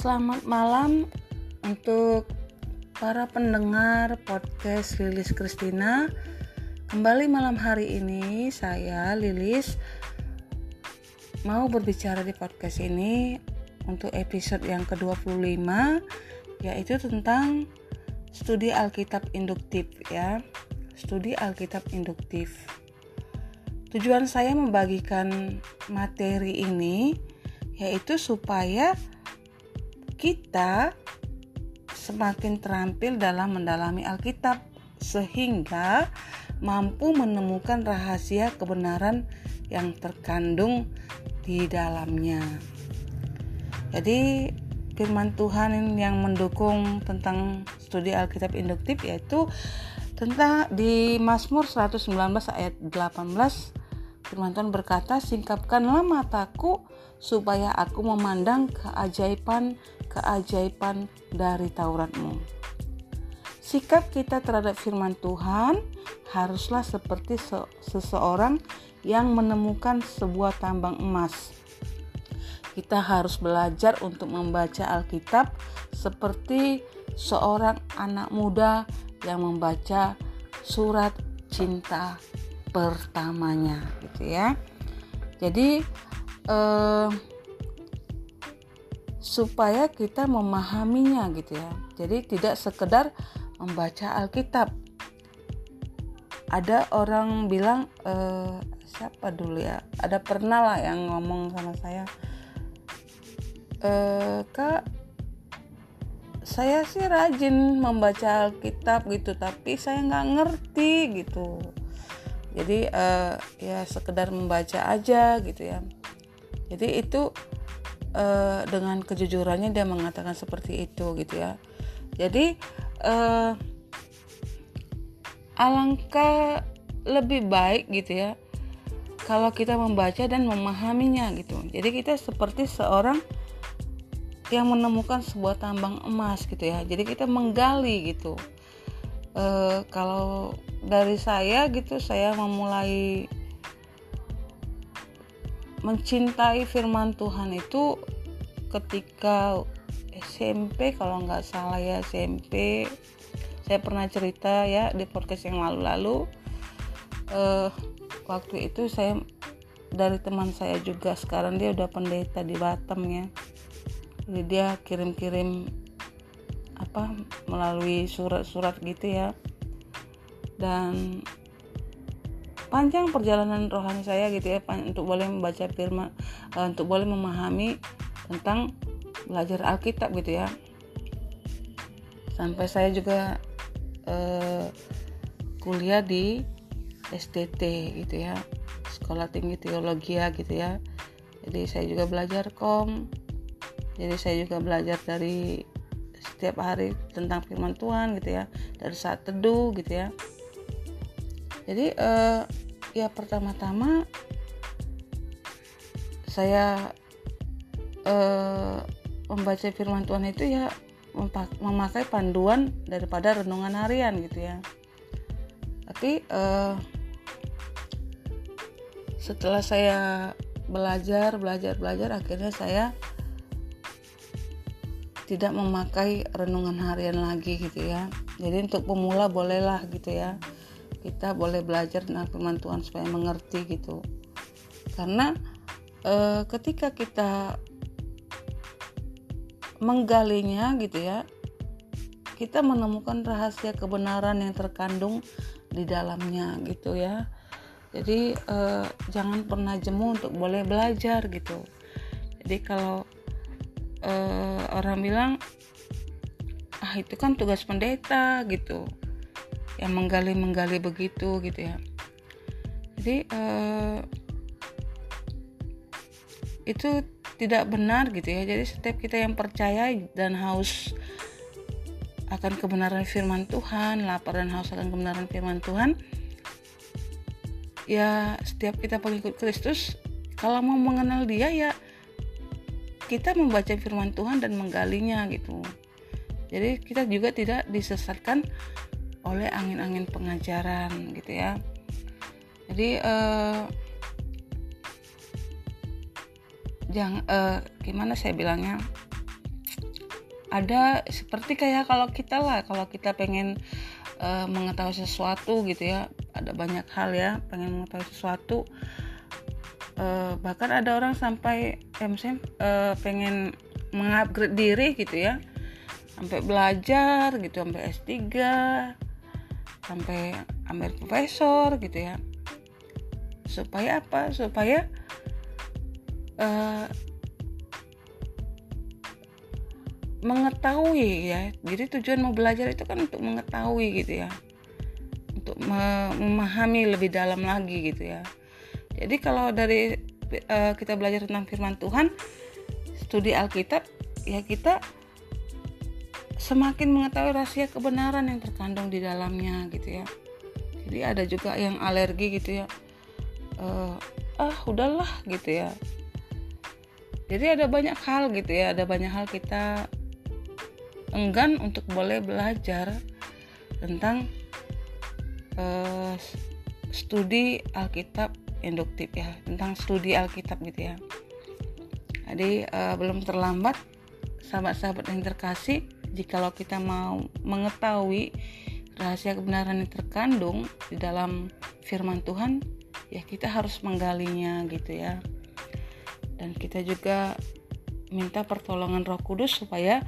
Selamat malam untuk para pendengar podcast Lilis Kristina. Kembali malam hari ini saya Lilis mau berbicara di podcast ini untuk episode yang ke-25 yaitu tentang studi Alkitab induktif ya. Studi Alkitab induktif. Tujuan saya membagikan materi ini yaitu supaya kita semakin terampil dalam mendalami Alkitab sehingga mampu menemukan rahasia kebenaran yang terkandung di dalamnya. Jadi firman Tuhan yang mendukung tentang studi Alkitab induktif yaitu tentang di Mazmur 119 ayat 18 Firman Tuhan berkata, singkapkanlah mataku supaya aku memandang keajaiban-keajaiban dari Tauratmu. Sikap kita terhadap firman Tuhan haruslah seperti seseorang yang menemukan sebuah tambang emas. Kita harus belajar untuk membaca Alkitab seperti seorang anak muda yang membaca surat cinta pertamanya gitu ya jadi eh, supaya kita memahaminya gitu ya. Jadi tidak sekedar membaca Alkitab. Ada orang bilang eh, siapa dulu ya? Ada pernah lah yang ngomong sama saya eh, kak saya sih rajin membaca Alkitab gitu tapi saya nggak ngerti gitu. Jadi uh, ya sekedar membaca aja gitu ya. Jadi itu uh, dengan kejujurannya dia mengatakan seperti itu gitu ya. Jadi uh, alangkah lebih baik gitu ya kalau kita membaca dan memahaminya gitu. Jadi kita seperti seorang yang menemukan sebuah tambang emas gitu ya. Jadi kita menggali gitu. E, kalau dari saya gitu saya memulai mencintai firman Tuhan itu ketika SMP kalau nggak salah ya SMP saya pernah cerita ya di podcast yang lalu-lalu. Uh, waktu itu saya dari teman saya juga sekarang dia udah pendeta di Batam ya. Jadi dia kirim-kirim apa melalui surat-surat gitu ya. Dan panjang perjalanan rohani saya gitu ya untuk boleh membaca firman uh, untuk boleh memahami tentang belajar Alkitab gitu ya. Sampai saya juga uh, kuliah di STT gitu ya sekolah tinggi teologi gitu ya. Jadi saya juga belajar kom jadi saya juga belajar dari setiap hari tentang firman Tuhan gitu ya dari saat teduh gitu ya jadi uh, ya pertama-tama saya uh, membaca firman Tuhan itu ya memakai panduan daripada renungan harian gitu ya. Tapi uh, setelah saya belajar belajar belajar akhirnya saya tidak memakai renungan harian lagi gitu ya. Jadi untuk pemula bolehlah gitu ya kita boleh belajar tentang firman Tuhan supaya mengerti gitu. Karena e, ketika kita menggalinya gitu ya kita menemukan rahasia kebenaran yang terkandung di dalamnya gitu ya. Jadi e, jangan pernah jemu untuk boleh belajar gitu. Jadi kalau e, orang bilang ah itu kan tugas pendeta gitu yang menggali-menggali begitu gitu ya. Jadi uh, itu tidak benar gitu ya. Jadi setiap kita yang percaya dan haus akan kebenaran firman Tuhan lapar dan haus akan kebenaran firman Tuhan ya setiap kita pengikut Kristus kalau mau mengenal dia ya kita membaca firman Tuhan dan menggalinya gitu. Jadi kita juga tidak disesatkan oleh angin-angin pengajaran gitu ya. Jadi uh, jangan uh, gimana saya bilangnya? Ada seperti kayak kalau kita lah kalau kita pengen uh, mengetahui sesuatu gitu ya ada banyak hal ya pengen mengetahui sesuatu uh, bahkan ada orang sampai eh, uh, pengen mengupgrade diri gitu ya sampai belajar gitu sampai S3 sampai ambil profesor gitu ya. Supaya apa? Supaya uh, mengetahui ya. Jadi tujuan mau belajar itu kan untuk mengetahui gitu ya. Untuk memahami lebih dalam lagi gitu ya. Jadi kalau dari uh, kita belajar tentang firman Tuhan studi Alkitab ya kita semakin mengetahui rahasia kebenaran yang terkandung di dalamnya gitu ya. Jadi ada juga yang alergi gitu ya. Uh, ah udahlah gitu ya. Jadi ada banyak hal gitu ya ada banyak hal kita enggan untuk boleh belajar tentang uh, studi Alkitab induktif ya tentang studi Alkitab gitu ya. Jadi uh, belum terlambat sahabat-sahabat yang terkasih jikalau kita mau mengetahui rahasia kebenaran yang terkandung di dalam firman Tuhan ya kita harus menggalinya gitu ya dan kita juga minta pertolongan Roh Kudus supaya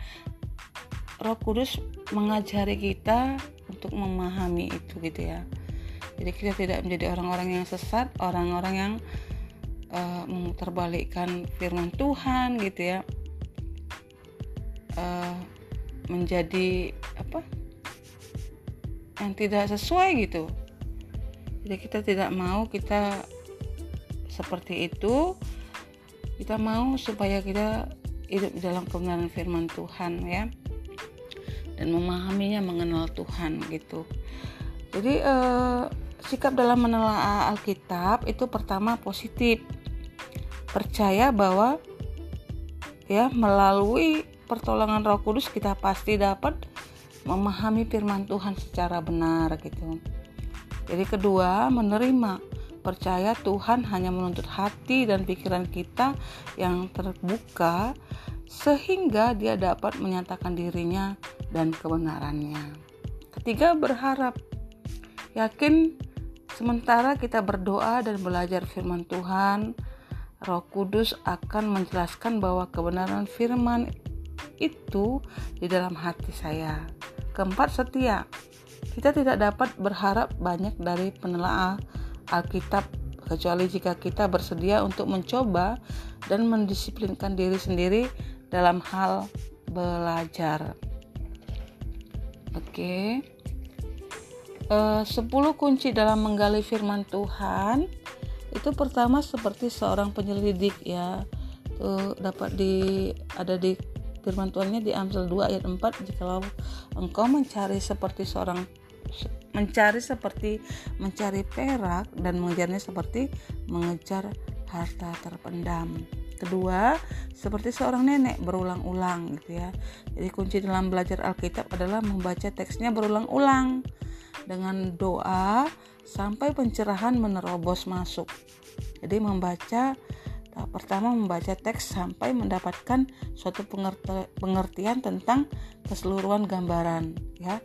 Roh Kudus mengajari kita untuk memahami itu gitu ya. Jadi kita tidak menjadi orang-orang yang sesat, orang-orang yang uh, memutarbalikkan firman Tuhan gitu ya. Uh, menjadi apa? Yang tidak sesuai gitu. Jadi kita tidak mau kita seperti itu. Kita mau supaya kita hidup dalam kebenaran firman Tuhan ya dan memahaminya mengenal Tuhan gitu. Jadi eh, sikap dalam menelaah Alkitab itu pertama positif. Percaya bahwa ya melalui pertolongan Roh Kudus kita pasti dapat memahami firman Tuhan secara benar gitu. Jadi kedua, menerima percaya Tuhan hanya menuntut hati dan pikiran kita yang terbuka sehingga dia dapat menyatakan dirinya dan kebenarannya. Ketiga, berharap yakin sementara kita berdoa dan belajar firman Tuhan, Roh Kudus akan menjelaskan bahwa kebenaran firman itu di dalam hati saya. Keempat, setia. Kita tidak dapat berharap banyak dari penelaah Alkitab kecuali jika kita bersedia untuk mencoba dan mendisiplinkan diri sendiri dalam hal belajar. Oke. Okay. Uh, 10 kunci dalam menggali firman Tuhan itu pertama seperti seorang penyelidik ya. Itu dapat di ada di firman Tuhannya di Amsal 2 ayat 4 jikalau engkau mencari seperti seorang mencari seperti mencari perak dan mengejarnya seperti mengejar harta terpendam. Kedua seperti seorang nenek berulang-ulang gitu ya. Jadi kunci dalam belajar Alkitab adalah membaca teksnya berulang-ulang dengan doa sampai pencerahan menerobos masuk. Jadi membaca tahap pertama membaca teks sampai mendapatkan suatu pengertian tentang keseluruhan gambaran ya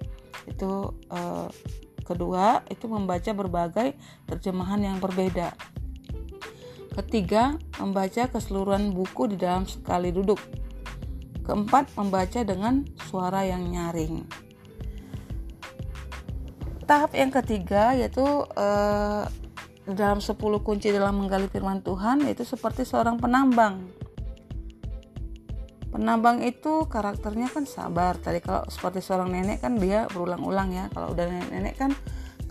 itu eh, kedua itu membaca berbagai terjemahan yang berbeda Ketiga, membaca keseluruhan buku di dalam sekali duduk. Keempat, membaca dengan suara yang nyaring. Tahap yang ketiga yaitu eh, dalam 10 kunci dalam menggali firman Tuhan yaitu seperti seorang penambang. Penambang itu karakternya kan sabar. Tadi kalau seperti seorang nenek kan dia berulang-ulang ya. Kalau udah nenek-nenek kan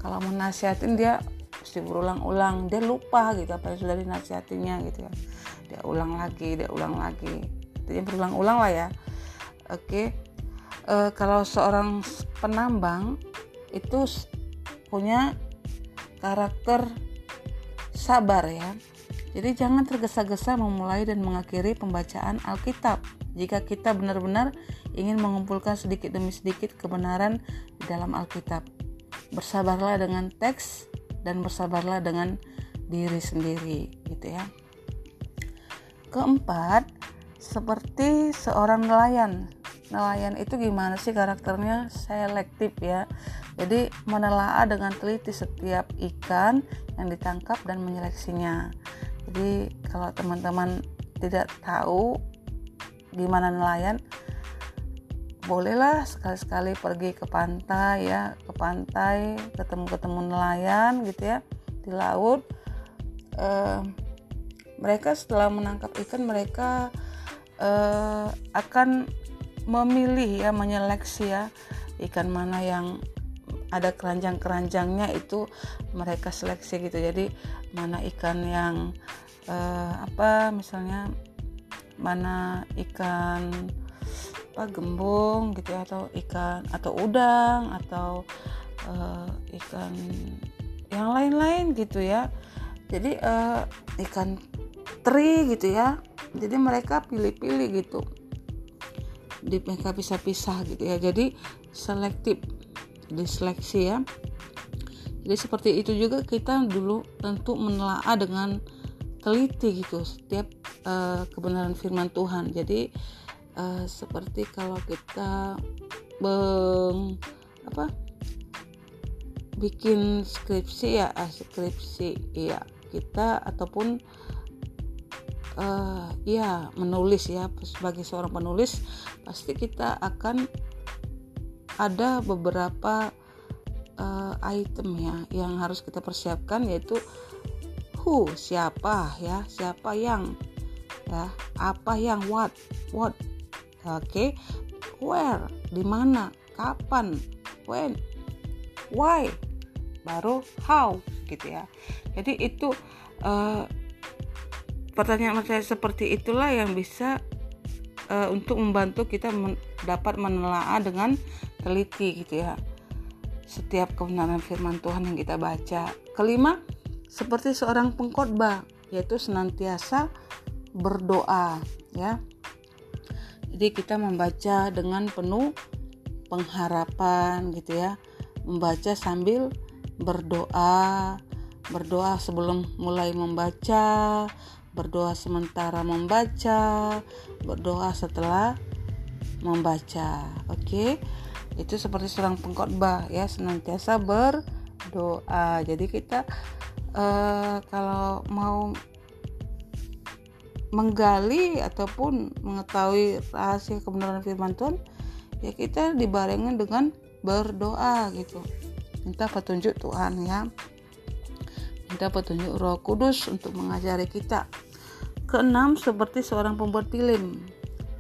kalau menasihatin dia mesti berulang-ulang dia lupa gitu apa yang sudah dinasihatinya gitu ya dia ulang lagi dia ulang lagi dia berulang-ulang lah ya oke e, kalau seorang penambang itu punya karakter sabar ya jadi jangan tergesa-gesa memulai dan mengakhiri pembacaan Alkitab jika kita benar-benar ingin mengumpulkan sedikit demi sedikit kebenaran di dalam Alkitab. Bersabarlah dengan teks dan bersabarlah dengan diri sendiri gitu ya. Keempat, seperti seorang nelayan nelayan itu gimana sih karakternya? Selektif ya. Jadi menelaah dengan teliti setiap ikan yang ditangkap dan menyeleksinya. Jadi kalau teman-teman tidak tahu gimana nelayan bolehlah sekali-sekali pergi ke pantai ya ke pantai ketemu-ketemu nelayan gitu ya di laut. Eh, mereka setelah menangkap ikan mereka eh, akan memilih ya menyeleksi ya ikan mana yang ada keranjang-keranjangnya itu mereka seleksi gitu. Jadi mana ikan yang eh, apa misalnya mana ikan apa gembung gitu ya atau ikan atau udang atau eh, ikan yang lain-lain gitu ya. Jadi eh, ikan teri gitu ya. Jadi mereka pilih-pilih gitu di mereka pisah-pisah gitu ya. Jadi selektif diseleksi ya. Jadi seperti itu juga kita dulu tentu menelaah dengan teliti gitu setiap uh, kebenaran firman Tuhan. Jadi uh, seperti kalau kita beng apa bikin skripsi ya ah, skripsi ya kita ataupun uh, ya menulis ya sebagai seorang penulis pasti kita akan ada beberapa uh, item ya yang harus kita persiapkan yaitu who siapa ya siapa yang ya apa yang what what oke okay. where di mana kapan when why baru how gitu ya jadi itu uh, pertanyaan saya seperti itulah yang bisa uh, untuk membantu kita men dapat menelaah dengan teliti gitu ya setiap kebenaran firman Tuhan yang kita baca. Kelima, seperti seorang pengkhotbah yaitu senantiasa berdoa ya. Jadi kita membaca dengan penuh pengharapan gitu ya. Membaca sambil berdoa, berdoa sebelum mulai membaca, berdoa sementara membaca, berdoa setelah membaca. Oke. Okay? Itu seperti seorang pengkhotbah ya, senantiasa berdoa. Jadi kita uh, kalau mau menggali ataupun mengetahui rahasia kebenaran firman Tuhan, ya kita dibarengin dengan berdoa gitu. Minta petunjuk Tuhan ya minta petunjuk Roh Kudus untuk mengajari kita Keenam seperti seorang pembuat film.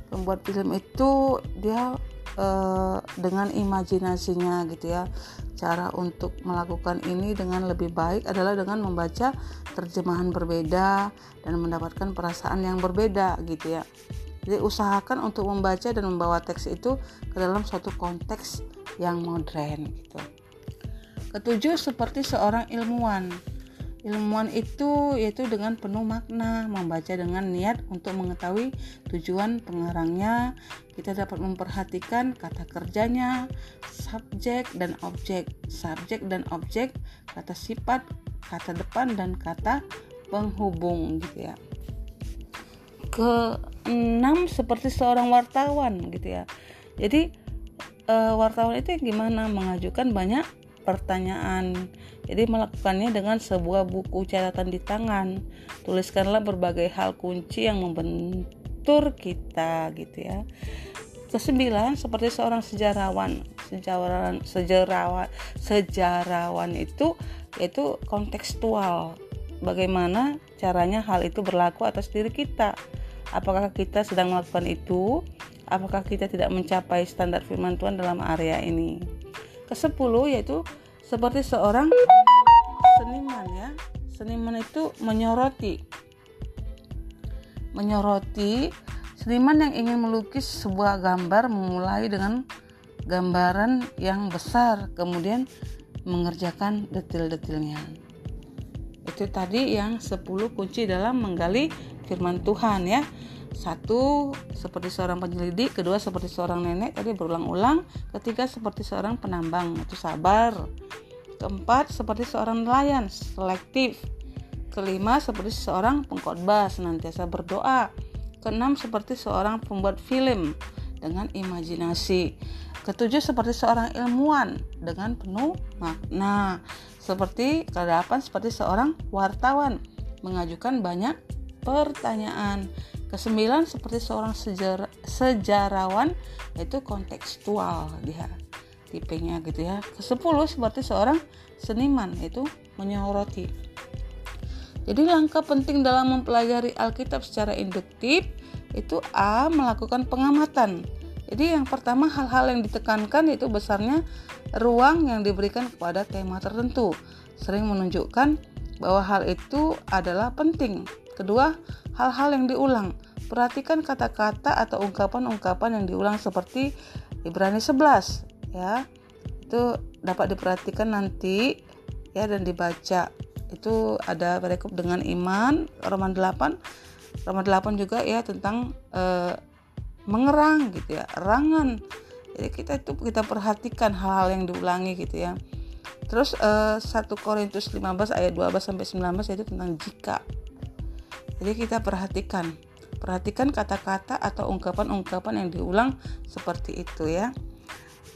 Pembuat film itu dia uh, dengan imajinasinya gitu ya. Cara untuk melakukan ini dengan lebih baik adalah dengan membaca terjemahan berbeda dan mendapatkan perasaan yang berbeda gitu ya. Jadi usahakan untuk membaca dan membawa teks itu ke dalam suatu konteks yang modern gitu. Ketujuh seperti seorang ilmuwan Ilmuwan itu yaitu dengan penuh makna, membaca dengan niat untuk mengetahui tujuan pengarangnya. Kita dapat memperhatikan kata kerjanya, subjek dan objek, subjek dan objek, kata sifat, kata depan dan kata penghubung gitu ya. Ke enam seperti seorang wartawan gitu ya. Jadi e, wartawan itu gimana mengajukan banyak pertanyaan. Jadi melakukannya dengan sebuah buku catatan di tangan. Tuliskanlah berbagai hal kunci yang membentur kita gitu ya. Kesembilan seperti seorang sejarawan. Sejarawan sejarawan sejarawan itu yaitu kontekstual. Bagaimana caranya hal itu berlaku atas diri kita? Apakah kita sedang melakukan itu? Apakah kita tidak mencapai standar firman Tuhan dalam area ini? Kesepuluh yaitu seperti seorang seniman ya. Seniman itu menyoroti. Menyoroti seniman yang ingin melukis sebuah gambar memulai dengan gambaran yang besar kemudian mengerjakan detail-detailnya. Itu tadi yang 10 kunci dalam menggali firman Tuhan ya satu seperti seorang penyelidik. Kedua seperti seorang nenek. Tadi berulang-ulang. Ketiga seperti seorang penambang. Itu sabar. Keempat seperti seorang nelayan. Selektif. Kelima seperti seorang pengkhotbah. Senantiasa berdoa. Keenam seperti seorang pembuat film dengan imajinasi. Ketujuh seperti seorang ilmuwan dengan penuh makna. Seperti kedelapan seperti seorang wartawan mengajukan banyak pertanyaan. Kesembilan seperti seorang sejar sejarawan yaitu kontekstual dia tipenya gitu ya. Kesepuluh seperti seorang seniman yaitu menyoroti. Jadi langkah penting dalam mempelajari Alkitab secara induktif itu A melakukan pengamatan. Jadi yang pertama hal-hal yang ditekankan itu besarnya ruang yang diberikan kepada tema tertentu. Sering menunjukkan bahwa hal itu adalah penting. Kedua, hal-hal yang diulang. Perhatikan kata-kata atau ungkapan-ungkapan yang diulang seperti Ibrani 11 ya. Itu dapat diperhatikan nanti ya dan dibaca. Itu ada perikop dengan iman Roman 8. Roman 8 juga ya tentang eh, mengerang gitu ya, erangan. Jadi kita itu kita perhatikan hal-hal yang diulangi gitu ya. Terus eh, 1 Korintus 15 ayat 12 sampai 19 itu tentang jika. Jadi kita perhatikan Perhatikan kata-kata atau ungkapan-ungkapan yang diulang seperti itu ya.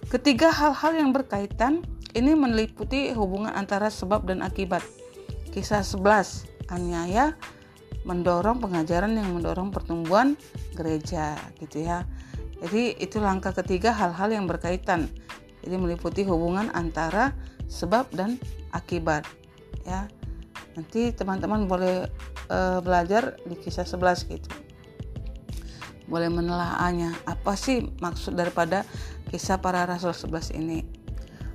Ketiga hal-hal yang berkaitan ini meliputi hubungan antara sebab dan akibat. Kisah 11, aniaya mendorong pengajaran yang mendorong pertumbuhan gereja gitu ya. Jadi itu langkah ketiga hal-hal yang berkaitan. Jadi meliputi hubungan antara sebab dan akibat ya. Nanti teman-teman boleh uh, belajar di kisah 11 gitu. Boleh menelaahnya. Apa sih maksud daripada kisah para rasul 11 ini?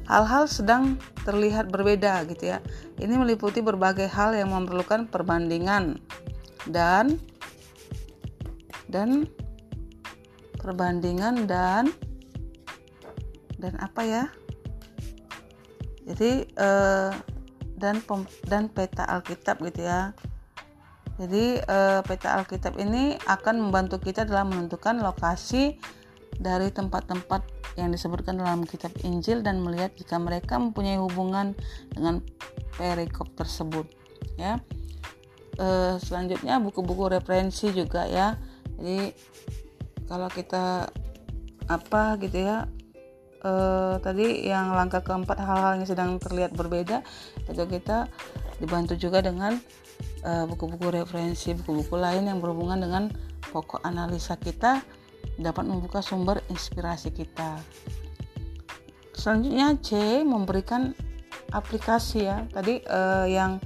Hal-hal sedang terlihat berbeda gitu ya. Ini meliputi berbagai hal yang memerlukan perbandingan dan dan perbandingan dan dan apa ya? Jadi eh, dan dan peta Alkitab gitu ya jadi eh, peta Alkitab ini akan membantu kita dalam menentukan lokasi dari tempat-tempat yang disebutkan dalam kitab Injil dan melihat jika mereka mempunyai hubungan dengan perikop tersebut ya. Eh, selanjutnya buku-buku referensi juga ya. Jadi kalau kita apa gitu ya eh, tadi yang langkah keempat hal-hal yang sedang terlihat berbeda itu kita dibantu juga dengan buku-buku referensi, buku-buku lain yang berhubungan dengan pokok analisa kita dapat membuka sumber inspirasi kita. Selanjutnya C memberikan aplikasi ya. Tadi uh, yang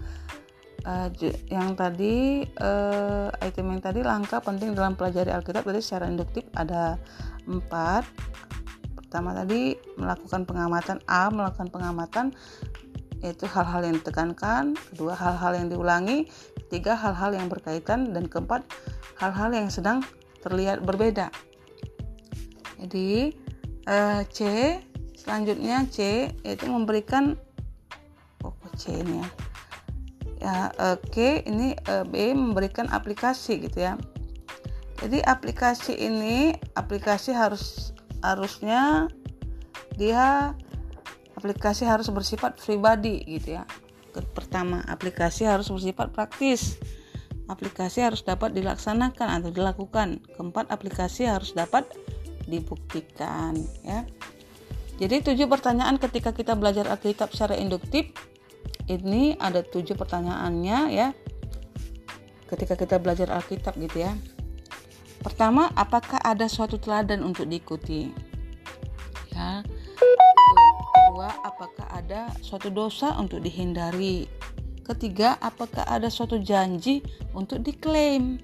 uh, yang tadi uh, item yang tadi langkah penting dalam pelajari Alkitab tadi secara induktif ada empat. Pertama tadi melakukan pengamatan A melakukan pengamatan yaitu hal-hal yang ditekankan, kedua hal-hal yang diulangi, ketiga hal-hal yang berkaitan dan keempat hal-hal yang sedang terlihat berbeda. Jadi eh, C selanjutnya C yaitu memberikan oh C ini ya. Ya eh, K ini eh, B memberikan aplikasi gitu ya. Jadi aplikasi ini aplikasi harus harusnya dia aplikasi harus bersifat pribadi gitu ya. Pertama aplikasi harus bersifat praktis. Aplikasi harus dapat dilaksanakan atau dilakukan. Keempat aplikasi harus dapat dibuktikan ya. Jadi tujuh pertanyaan ketika kita belajar Alkitab secara induktif ini ada tujuh pertanyaannya ya ketika kita belajar Alkitab gitu ya. Pertama apakah ada suatu teladan untuk diikuti? Ya Kedua, apakah ada suatu dosa untuk dihindari? Ketiga, apakah ada suatu janji untuk diklaim?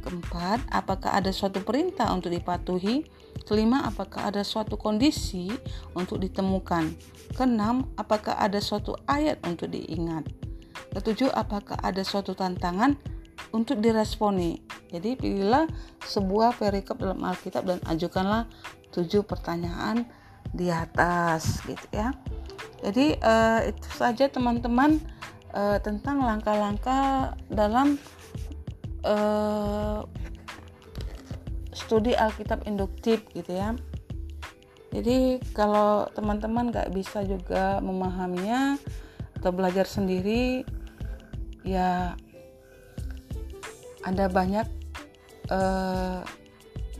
Keempat, apakah ada suatu perintah untuk dipatuhi? Kelima, apakah ada suatu kondisi untuk ditemukan? Keenam, apakah ada suatu ayat untuk diingat? Ketujuh, apakah ada suatu tantangan untuk diresponi? Jadi pilihlah sebuah perikop dalam Alkitab dan ajukanlah tujuh pertanyaan di atas gitu ya. Jadi uh, itu saja teman-teman uh, tentang langkah-langkah dalam uh, studi Alkitab induktif gitu ya. Jadi kalau teman-teman nggak bisa juga memahaminya atau belajar sendiri ya ada banyak uh,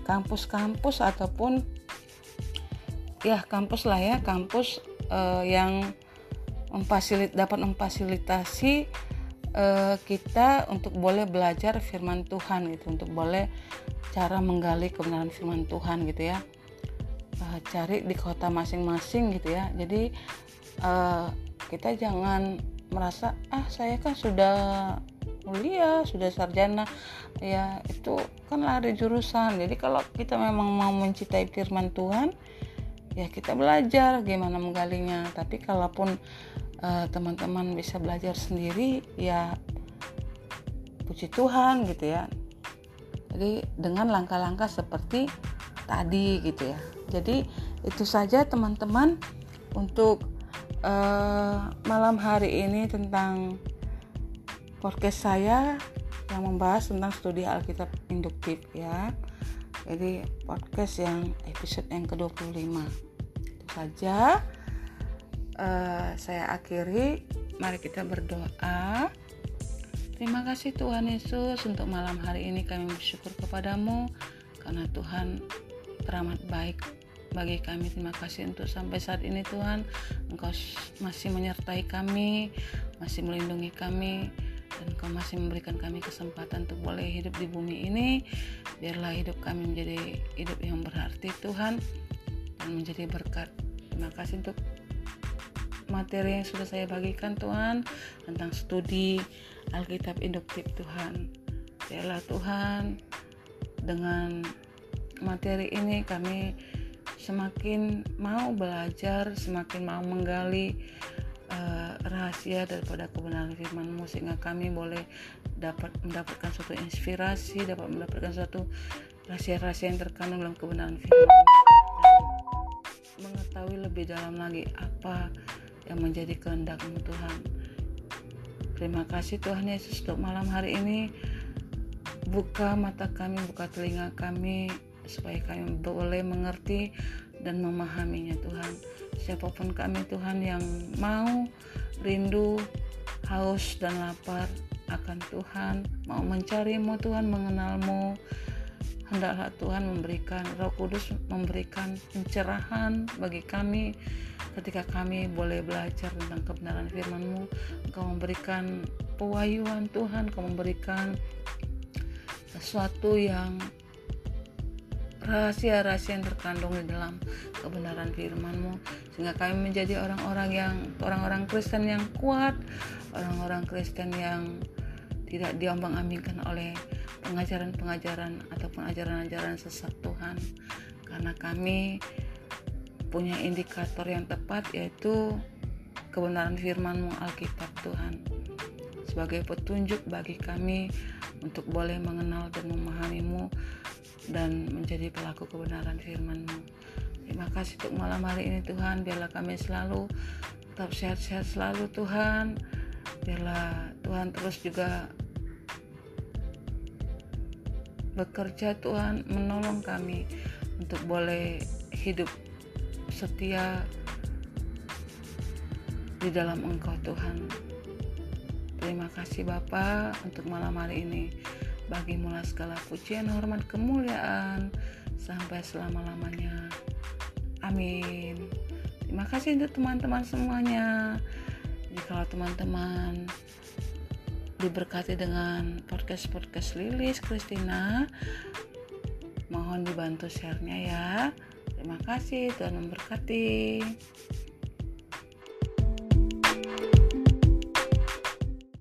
kampus-kampus ataupun ya kampus lah ya kampus uh, yang memfasilit dapat memfasilitasi uh, kita untuk boleh belajar firman Tuhan gitu untuk boleh cara menggali kebenaran firman Tuhan gitu ya. Uh, cari di kota masing-masing gitu ya. Jadi uh, kita jangan merasa ah saya kan sudah kuliah sudah sarjana. Ya itu kan lari jurusan. Jadi kalau kita memang mau mencintai firman Tuhan ya kita belajar gimana menggalinya. Tapi kalaupun uh, teman-teman bisa belajar sendiri ya puji Tuhan gitu ya. Jadi dengan langkah-langkah seperti tadi gitu ya. Jadi itu saja teman-teman untuk uh, malam hari ini tentang podcast saya yang membahas tentang studi Alkitab induktif ya. Jadi podcast yang episode yang ke-25. Itu saja uh, saya akhiri. Mari kita berdoa. Terima kasih Tuhan Yesus untuk malam hari ini kami bersyukur kepadamu karena Tuhan teramat baik bagi kami. Terima kasih untuk sampai saat ini Tuhan, Engkau masih menyertai kami, masih melindungi kami dan Kau masih memberikan kami kesempatan untuk boleh hidup di bumi ini. Biarlah hidup kami menjadi hidup yang berarti Tuhan dan menjadi berkat. Terima kasih untuk materi yang sudah saya bagikan Tuhan tentang studi Alkitab induktif Tuhan. Biarlah Tuhan dengan materi ini kami semakin mau belajar, semakin mau menggali uh, rahasia daripada kebenaran firman-Mu sehingga kami boleh dapat mendapatkan suatu inspirasi, dapat mendapatkan suatu rahasia-rahasia yang terkandung dalam kebenaran firman dan mengetahui lebih dalam lagi apa yang menjadi kehendak-Mu Tuhan. Terima kasih Tuhan Yesus untuk malam hari ini. Buka mata kami, buka telinga kami supaya kami boleh mengerti dan memahaminya Tuhan. Siapa pun kami Tuhan yang mau rindu haus dan lapar akan Tuhan mau mencarimu Tuhan mengenalmu. Hendaklah Tuhan memberikan Roh Kudus memberikan pencerahan bagi kami ketika kami boleh belajar tentang kebenaran firman-Mu. Engkau memberikan pewahyuan Tuhan. Engkau memberikan sesuatu yang rahasia-rahasia yang terkandung di dalam kebenaran firman-Mu sehingga kami menjadi orang-orang yang orang-orang Kristen yang kuat, orang-orang Kristen yang tidak diombang-ambingkan oleh pengajaran-pengajaran ataupun ajaran-ajaran sesat Tuhan. Karena kami punya indikator yang tepat yaitu kebenaran firman-Mu Alkitab Tuhan sebagai petunjuk bagi kami untuk boleh mengenal dan memahamimu dan menjadi pelaku kebenaran firman-Mu. Terima kasih untuk malam hari ini Tuhan, biarlah kami selalu tetap sehat-sehat selalu Tuhan. Biarlah Tuhan terus juga bekerja Tuhan menolong kami untuk boleh hidup setia di dalam Engkau Tuhan. Terima kasih Bapak untuk malam hari ini. Bagi mula segala pujian, hormat, kemuliaan sampai selama-lamanya. Amin. Terima kasih untuk teman-teman semuanya. Kalau teman-teman diberkati dengan podcast-podcast Lilis Kristina, mohon dibantu share-nya ya. Terima kasih, Tuhan memberkati.